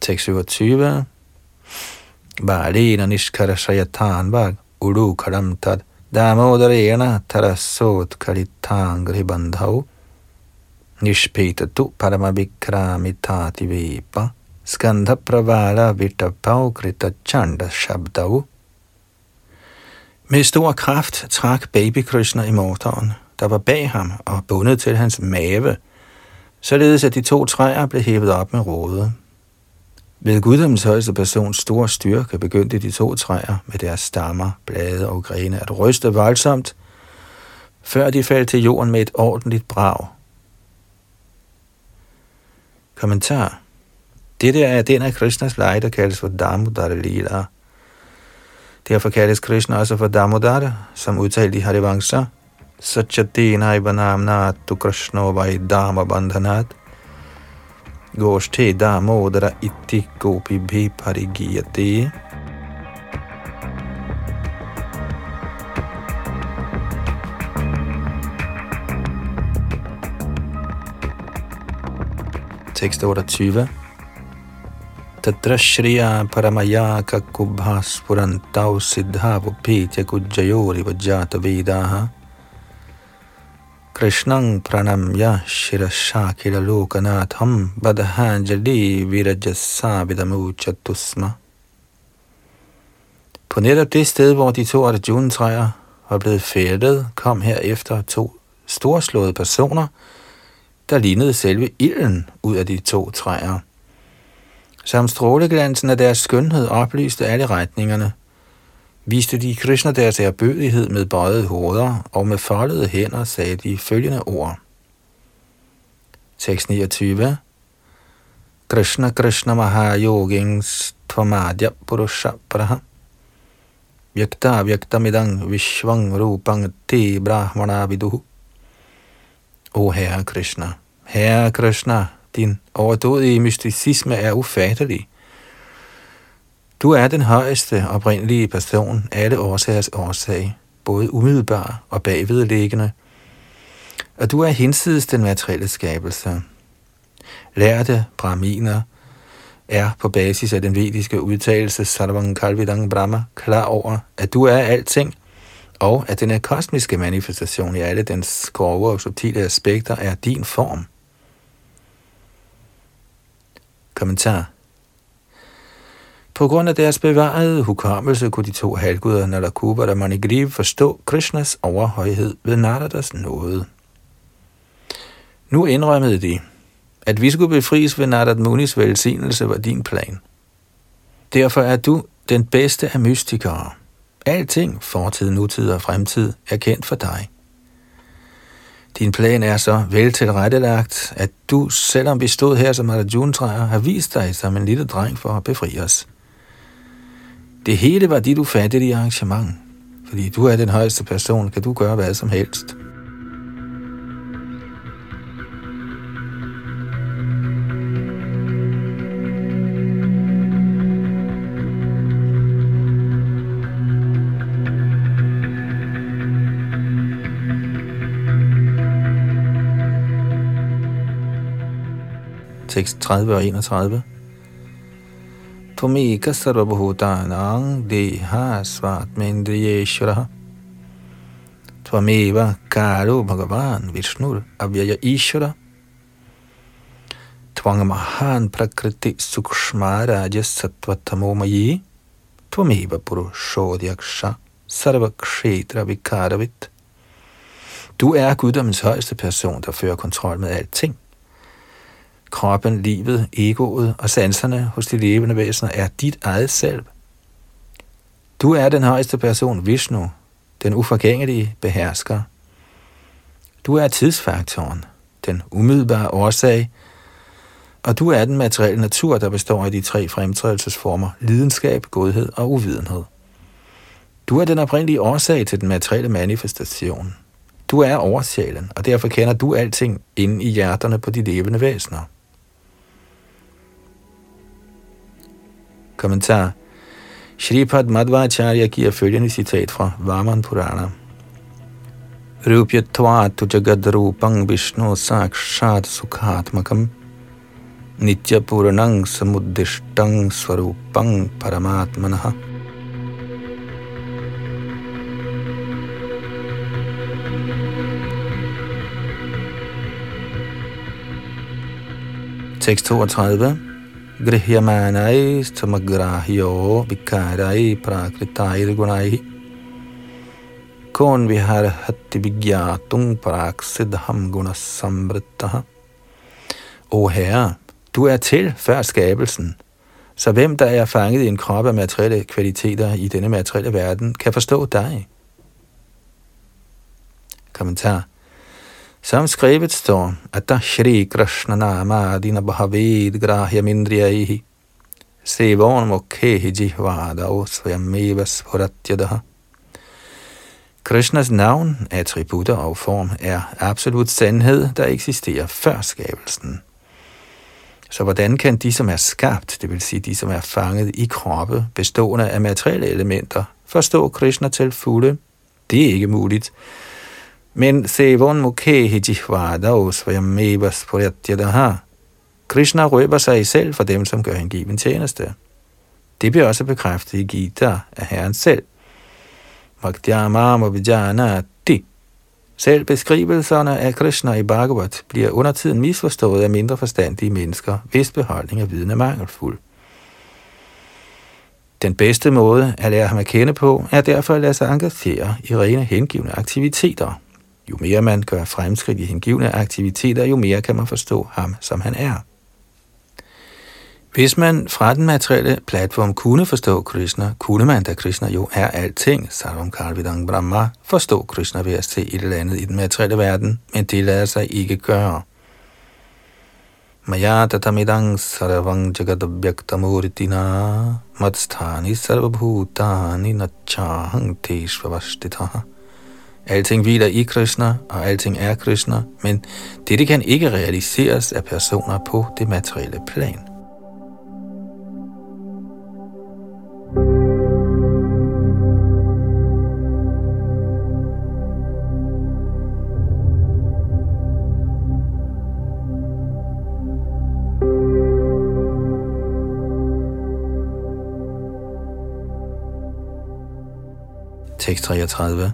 Tekst 27 Balena nishkarashayathanvag udukaram tad damodarena tarasot kalitangri nishpetatu paramavikramitati vipa skandha pravala vitapau krita chanda shabdav Med stor kraft trak baby Krishna i motoren, der var bag ham og bundet til hans mave, således at de to træer blev hævet op med rådet. Ved guddommens højeste persons store styrke begyndte de to træer med deres stammer, blade og grene at ryste voldsomt, før de faldt til jorden med et ordentligt brag. Kommentar Dette er den af Krishnas leje, der kaldes for Damodar Lila. Derfor kaldes Krishna også for Damodar, som udtalt i Harivangsha. Satchatina Ibanamnat tu Krishno vai Dama Bandhanat. गोष्ठे दामोदर इति कोऽपि परिगीयते Tekst 28. Tatra Shriya Paramaya Kakubhas Purantau Siddhavopi Tekujayori Vajata Vedaha Krishnang pranamya shirashakila lokanatham badhanjali virajasa vidamuchatusma. På netop det sted, hvor de to Arjuna-træer var blevet fældet, kom herefter to storslåede personer, der lignede selve ilden ud af de to træer. Som stråleglansen af deres skønhed oplyste alle retningerne – viste de Krishna deres erbødighed med bøjede hoveder, og med foldede hænder sagde de følgende ord. Tekst 29. Krishna Krishna Mahayogings Tvamadya Purusha Praha Vyakta Vyaktamidang Vishvang Rupang Te Brahmana Viduhu O Herre Krishna, Herre Krishna, din overdådige mysticisme er ufattelig. Du er den højeste oprindelige person, alle årsagers årsag, både umiddelbar og bagvedliggende, og du er hinsides den materielle skabelse. Lærte brahminer er på basis af den vediske udtalelse Sarvang Kalvidang Brahma klar over, at du er alting, og at den kosmiske manifestation i alle dens grove og subtile aspekter er din form. Kommentar på grund af deres bevarede hukommelse kunne de to halvguder Nalakuba og Manigriv forstå Krishnas overhøjhed ved Naradas nåde. Nu indrømmede de, at vi skulle befries ved Narad Munis velsignelse var din plan. Derfor er du den bedste af mystikere. Alting, fortid, nutid og fremtid, er kendt for dig. Din plan er så vel tilrettelagt, at du, selvom vi stod her som Arjuna-træer, har vist dig som en lille dreng for at befri os. Det hele var dit ufattelige arrangement. Fordi du er den højeste person, kan du gøre hvad som helst. tekst 30 og 31. Tvameka sarvabhutanang deha svatmendriyeshvara. Tvameva karo bhagavan vishnur avyaya ishvara. Tvangamahan prakriti sukshmaraja sattvatamo Tvameva purushodyaksha sarvakshetra vikaravit. Du er guddommens højeste person, der fører kontrol med alting. Kroppen, livet, egoet og sanserne hos de levende væsener er dit eget selv. Du er den højeste person, Vishnu, den uforgængelige behersker. Du er tidsfaktoren, den umiddelbare årsag, og du er den materielle natur, der består af de tre fremtrædelsesformer, lidenskab, godhed og uvidenhed. Du er den oprindelige årsag til den materielle manifestation. Du er oversjælen, og derfor kender du alting inde i hjerterne på de levende væsener. Kommentar. Shripad Madhvacharya giver følgende citat fra Vaman Purana. Rupyatvat jagad rupang vishnu sakshat sukhatmakam nitya puranang samuddishtang Swarupang paramatmanaha. Tekst 32 गृह्यमानैस्तमग्राह्यो विकारै प्राकृतैर्गुणैः कोन विहर्हति विज्ञातुं praksiddham gunasamvrittah. O Herre, du er til før skabelsen, så hvem der er fanget i en krop af materielle kvaliteter i denne materielle verden, kan forstå dig. Kommentar. Som skrevet står, at der Shri Krishna nama adina bhavid grahya mindriyaihi sevon Mokhehi Jihvada svayameva Svaratyadaha Krishnas navn, attributter og form er absolut sandhed, der eksisterer før skabelsen. Så hvordan kan de, som er skabt, det vil sige de, som er fanget i kroppe, bestående af materielle elementer, forstå Krishna til fulde? Det er ikke muligt, men sevon mukhe jihvada svayameva spuratyadaha. Krishna røber sig selv for dem, som gør hengiven tjeneste. Det bliver også bekræftet i Gita af Herren selv. Bhaktyamam di. Selv beskrivelserne af Krishna i Bhagavat bliver under tiden misforstået af mindre forstandige mennesker, hvis beholdning af viden er mangelfuld. Den bedste måde at lære ham at kende på, er derfor at lade sig engagere i rene hengivne aktiviteter, jo mere man gør fremskridt i hengivne aktiviteter, jo mere kan man forstå ham, som han er. Hvis man fra den materielle platform kunne forstå Krishna, kunne man, da Krishna jo er alting, Sarvam Karvidang Brahma, forstå Krishna ved at se et eller andet i den materielle verden, men det lader sig ikke gøre. Maya tatamidang sarvang jagadabhyaktamuritina matsthani sarvabhutani nachahang teshvavashtitaha. Alting hviler i Krishna, og alting er Krishna, men dette kan ikke realiseres af personer på det materielle plan. Tekst 33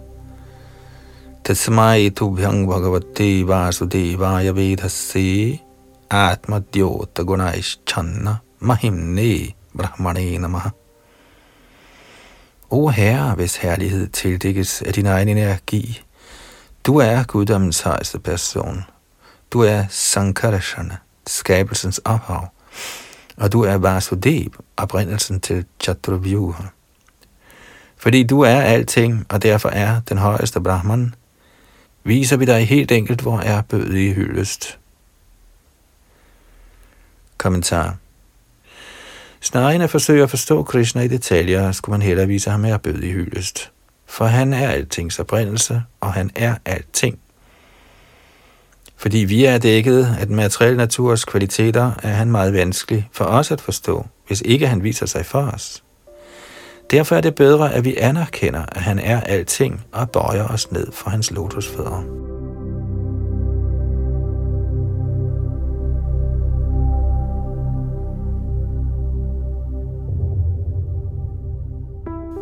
तस्मै तुभ्यं भगवते वासुदेवाय वेदस्य आत्मद्योतगुणैश्छन्न mahimne brahmane namah. O Herre, hvis herlighed tildækkes af din egen energi, du er guddommens højeste person. Du er Sankarashana, skabelsens ophav, og du er Vasudev, oprindelsen til Chaturvyuha. Fordi du er alting, og derfor er den højeste Brahman, viser vi dig helt enkelt, hvor er bøde i hyldest. Kommentar Snarere end at forsøge at forstå Krishna i detaljer, skulle man hellere vise ham bøde i hyldest. For han er altings oprindelse, og han er alting. Fordi vi er dækket af den materielle naturs kvaliteter, er han meget vanskelig for os at forstå, hvis ikke han viser sig for os. Derfor er det bedre, at vi anerkender, at han er alting og bøjer os ned for hans lotusfødder.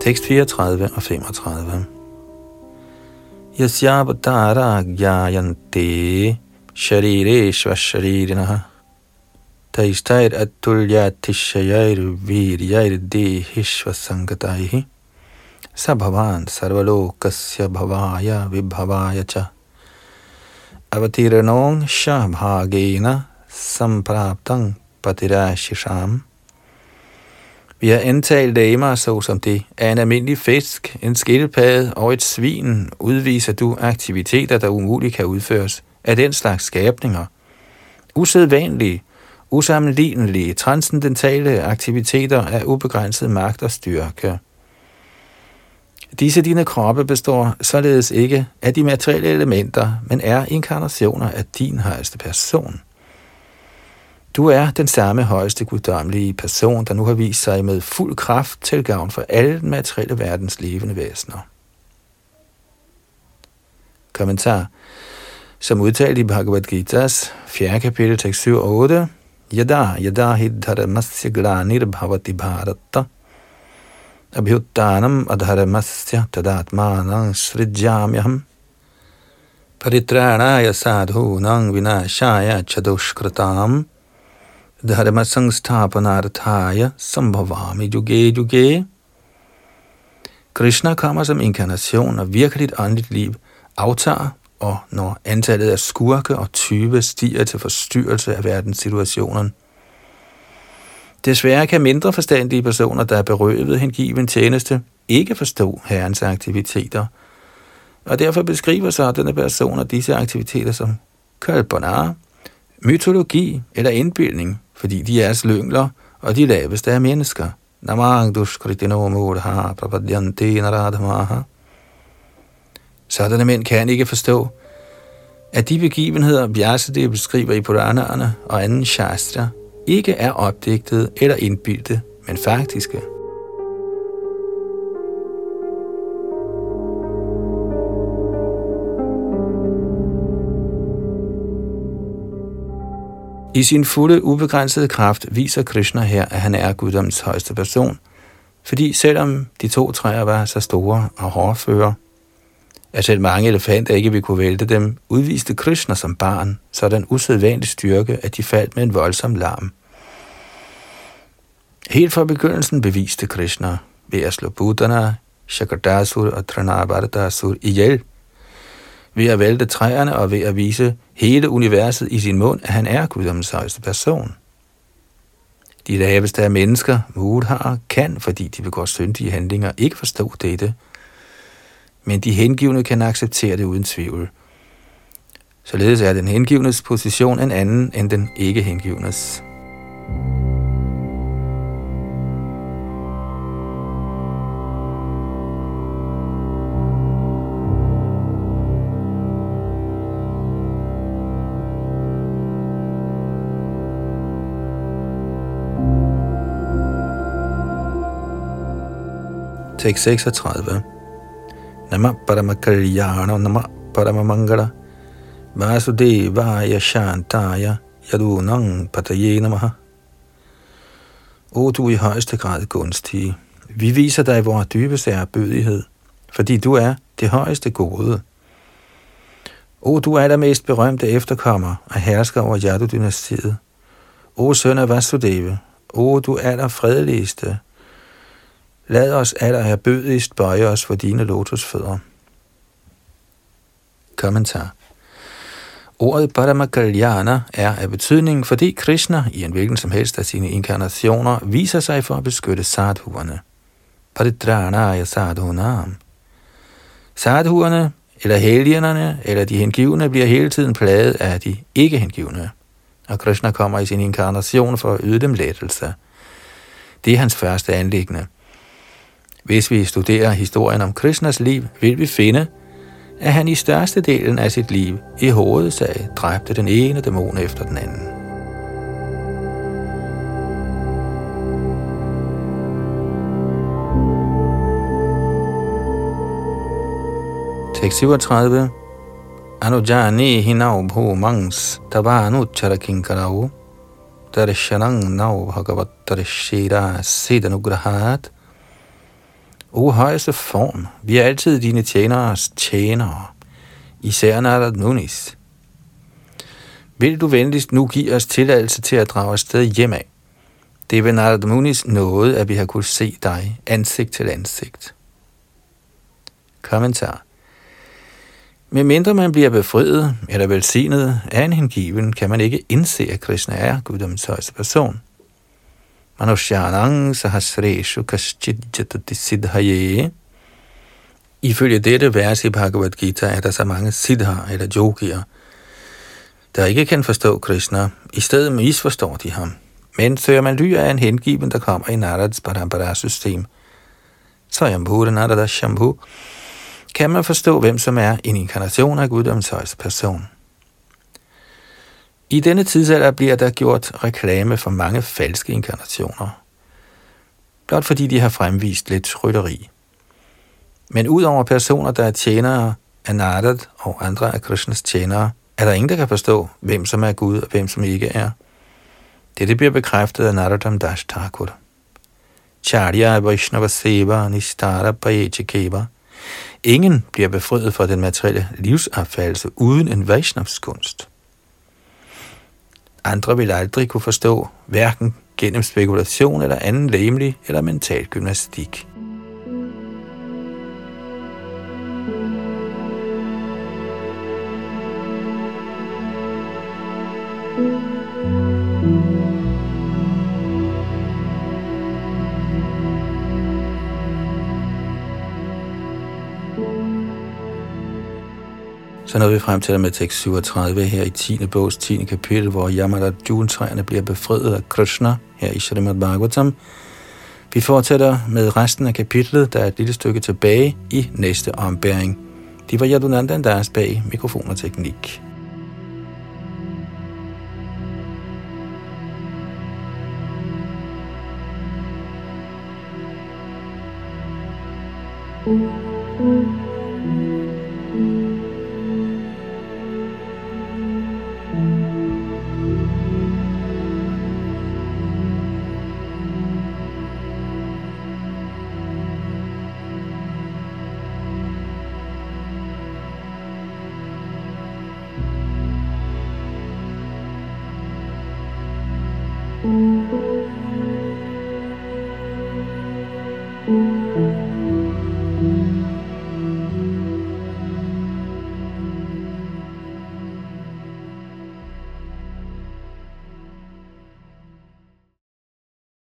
Tekst 34 og 35 Yasyabdara gyayante sharireshva sharirinaha Taistair atulyatishayair viryair dehishva sangataihi Sabhavan sarvalokasya bhavaya vibhavaya cha Avatiranong shabhagena sampraptang patirashisham Vi har antalt damer, såsom det. Er en almindelig fisk, en skildpadde og et svin, udviser du aktiviteter, der umuligt kan udføres af den slags skabninger. Usædvanlige, usammenlignelige, transcendentale aktiviteter af ubegrænset magt og styrke. Disse dine kroppe består således ikke af de materielle elementer, men er inkarnationer af din højeste person. Du er den samme højeste guddommelige person, der nu har vist sig med fuld kraft til gavn for alle den materielle verdens levende væsener. Kommentar som udtalt i Bhagavad Gita's 4. kapitel, tekst 7 og 8, यदा यदा हि धर्मस्य ग्लानिर्भवति भारत। अभ्युत्थानम अधर्मस्य तदात्मानं सृज्याम्यहं परित्राणाय साधूनां विनाशाय च धर्म धर्मसंस्थापनार्थाय संभवामि युगे युगे Krishna kommer som inkarnation og virkeligt og når antallet af skurke og tyve stiger til forstyrrelse af verdenssituationen. Desværre kan mindre forstandige personer, der er berøvet hengiven tjeneste, ikke forstå herrens aktiviteter, og derfor beskriver sådanne personer disse aktiviteter som kølbonare, mytologi eller indbildning, fordi de er slyngler og de laveste af mennesker. Namang dushkritino mudha prapadyanti naradhamaha. Sådanne mænd kan ikke forstå, at de begivenheder, Vyasadeva beskriver i Puranerne og anden shastra, ikke er opdigtet eller indbildte, men faktiske. I sin fulde, ubegrænsede kraft viser Krishna her, at han er guddommens højeste person, fordi selvom de to træer var så store og hårdføre, Altså, at selv mange elefanter ikke ville kunne vælte dem, udviste Krishna som barn sådan usædvanlig styrke, at de faldt med en voldsom larm. Helt fra begyndelsen beviste Krishna ved at slå Buddhana, Shakardasur og Tranabardasur ihjel, ved at vælte træerne og ved at vise hele universet i sin mund, at han er guddommens højeste person. De laveste af mennesker, har kan, fordi de begår syndige handlinger, ikke forstå dette, men de hengivne kan acceptere det uden tvivl. Således er den hengivnes position en anden end den ikke hengivnes. Tekst 36. Nama Paramakalyana Nama Paramamangala Vasudevaya Shantaya Yadunang Pataye Namaha. O du i højeste grad gunstige, vi viser dig vores dybeste erbødighed, fordi du er det højeste gode. O du er der mest berømte efterkommer og hersker over Yadu-dynastiet. O søn af Vasudeva, o du er der fredeligste, Lad os aller her bøje os for dine lotusfødder. Kommentar. Ordet Paramakalyana er af betydning, fordi Krishna i en hvilken som helst af sine inkarnationer viser sig for at beskytte sadhuerne. paritranaya sadhunam. Sadhuerne, eller helgenerne, eller de hengivne, bliver hele tiden plaget af de ikke hengivne. Og Krishna kommer i sin inkarnation for at yde dem lettelse. Det er hans første anlæggende. Hvis vi studerer historien om Krishnas liv, vil vi finde, at han i størstedelen af sit liv i hovedsag dræbte den ene dæmon efter den anden. Tekst 37. Anujani hinau bhu mangs tabanu charakinkarau darshanang nau bhagavat darshira sidanugrahat O højeste form, vi er altid dine tjeneres tjenere, især Narad Munis. Vil du venligst nu give os tilladelse til at drage afsted hjem af? Det er ved Narad Munis noget, at vi har kunnet se dig ansigt til ansigt. Kommentar med mindre man bliver befriet eller velsignet af en hengiven, kan man ikke indse, at Krishna er guddommens højeste person. Manushyanang sahasreshu kaschidjatati siddhaye. Ifølge dette vers i Bhagavad Gita er der så mange siddhar eller yogier, der ikke kan forstå Krishna. I stedet misforstår de ham. Men søger man ly af en hengiven, der kommer i Narads Parampara-system, så Yambhuda Narada Shambhu, kan man forstå, hvem som er en inkarnation af guddommens højeste person. I denne tidsalder bliver der gjort reklame for mange falske inkarnationer, blot fordi de har fremvist lidt rytteri. Men udover personer, der er tjenere af Nardat og andre af Krishnas tjenere, er der ingen, der kan forstå, hvem som er Gud og hvem som ikke er. Dette bliver bekræftet af Naradam Dash Thakur. Charya Vaishnava Seva Nistara Pajekeva. – Ingen bliver befriet fra den materielle livsopfattelse uden en Vaishnavs kunst. Andre vil aldrig kunne forstå, hverken gennem spekulation eller anden læmelig eller mental gymnastik. Så nåede vi frem til med tekst 37 her i 10. bogs 10. kapitel, hvor Yamada juletræerne bliver befriet af Krishna her i Srimad Bhagavatam. Vi fortsætter med resten af kapitlet, der er et lille stykke tilbage i næste ombæring. Det var Yadunanda deres bag mikrofon og teknik.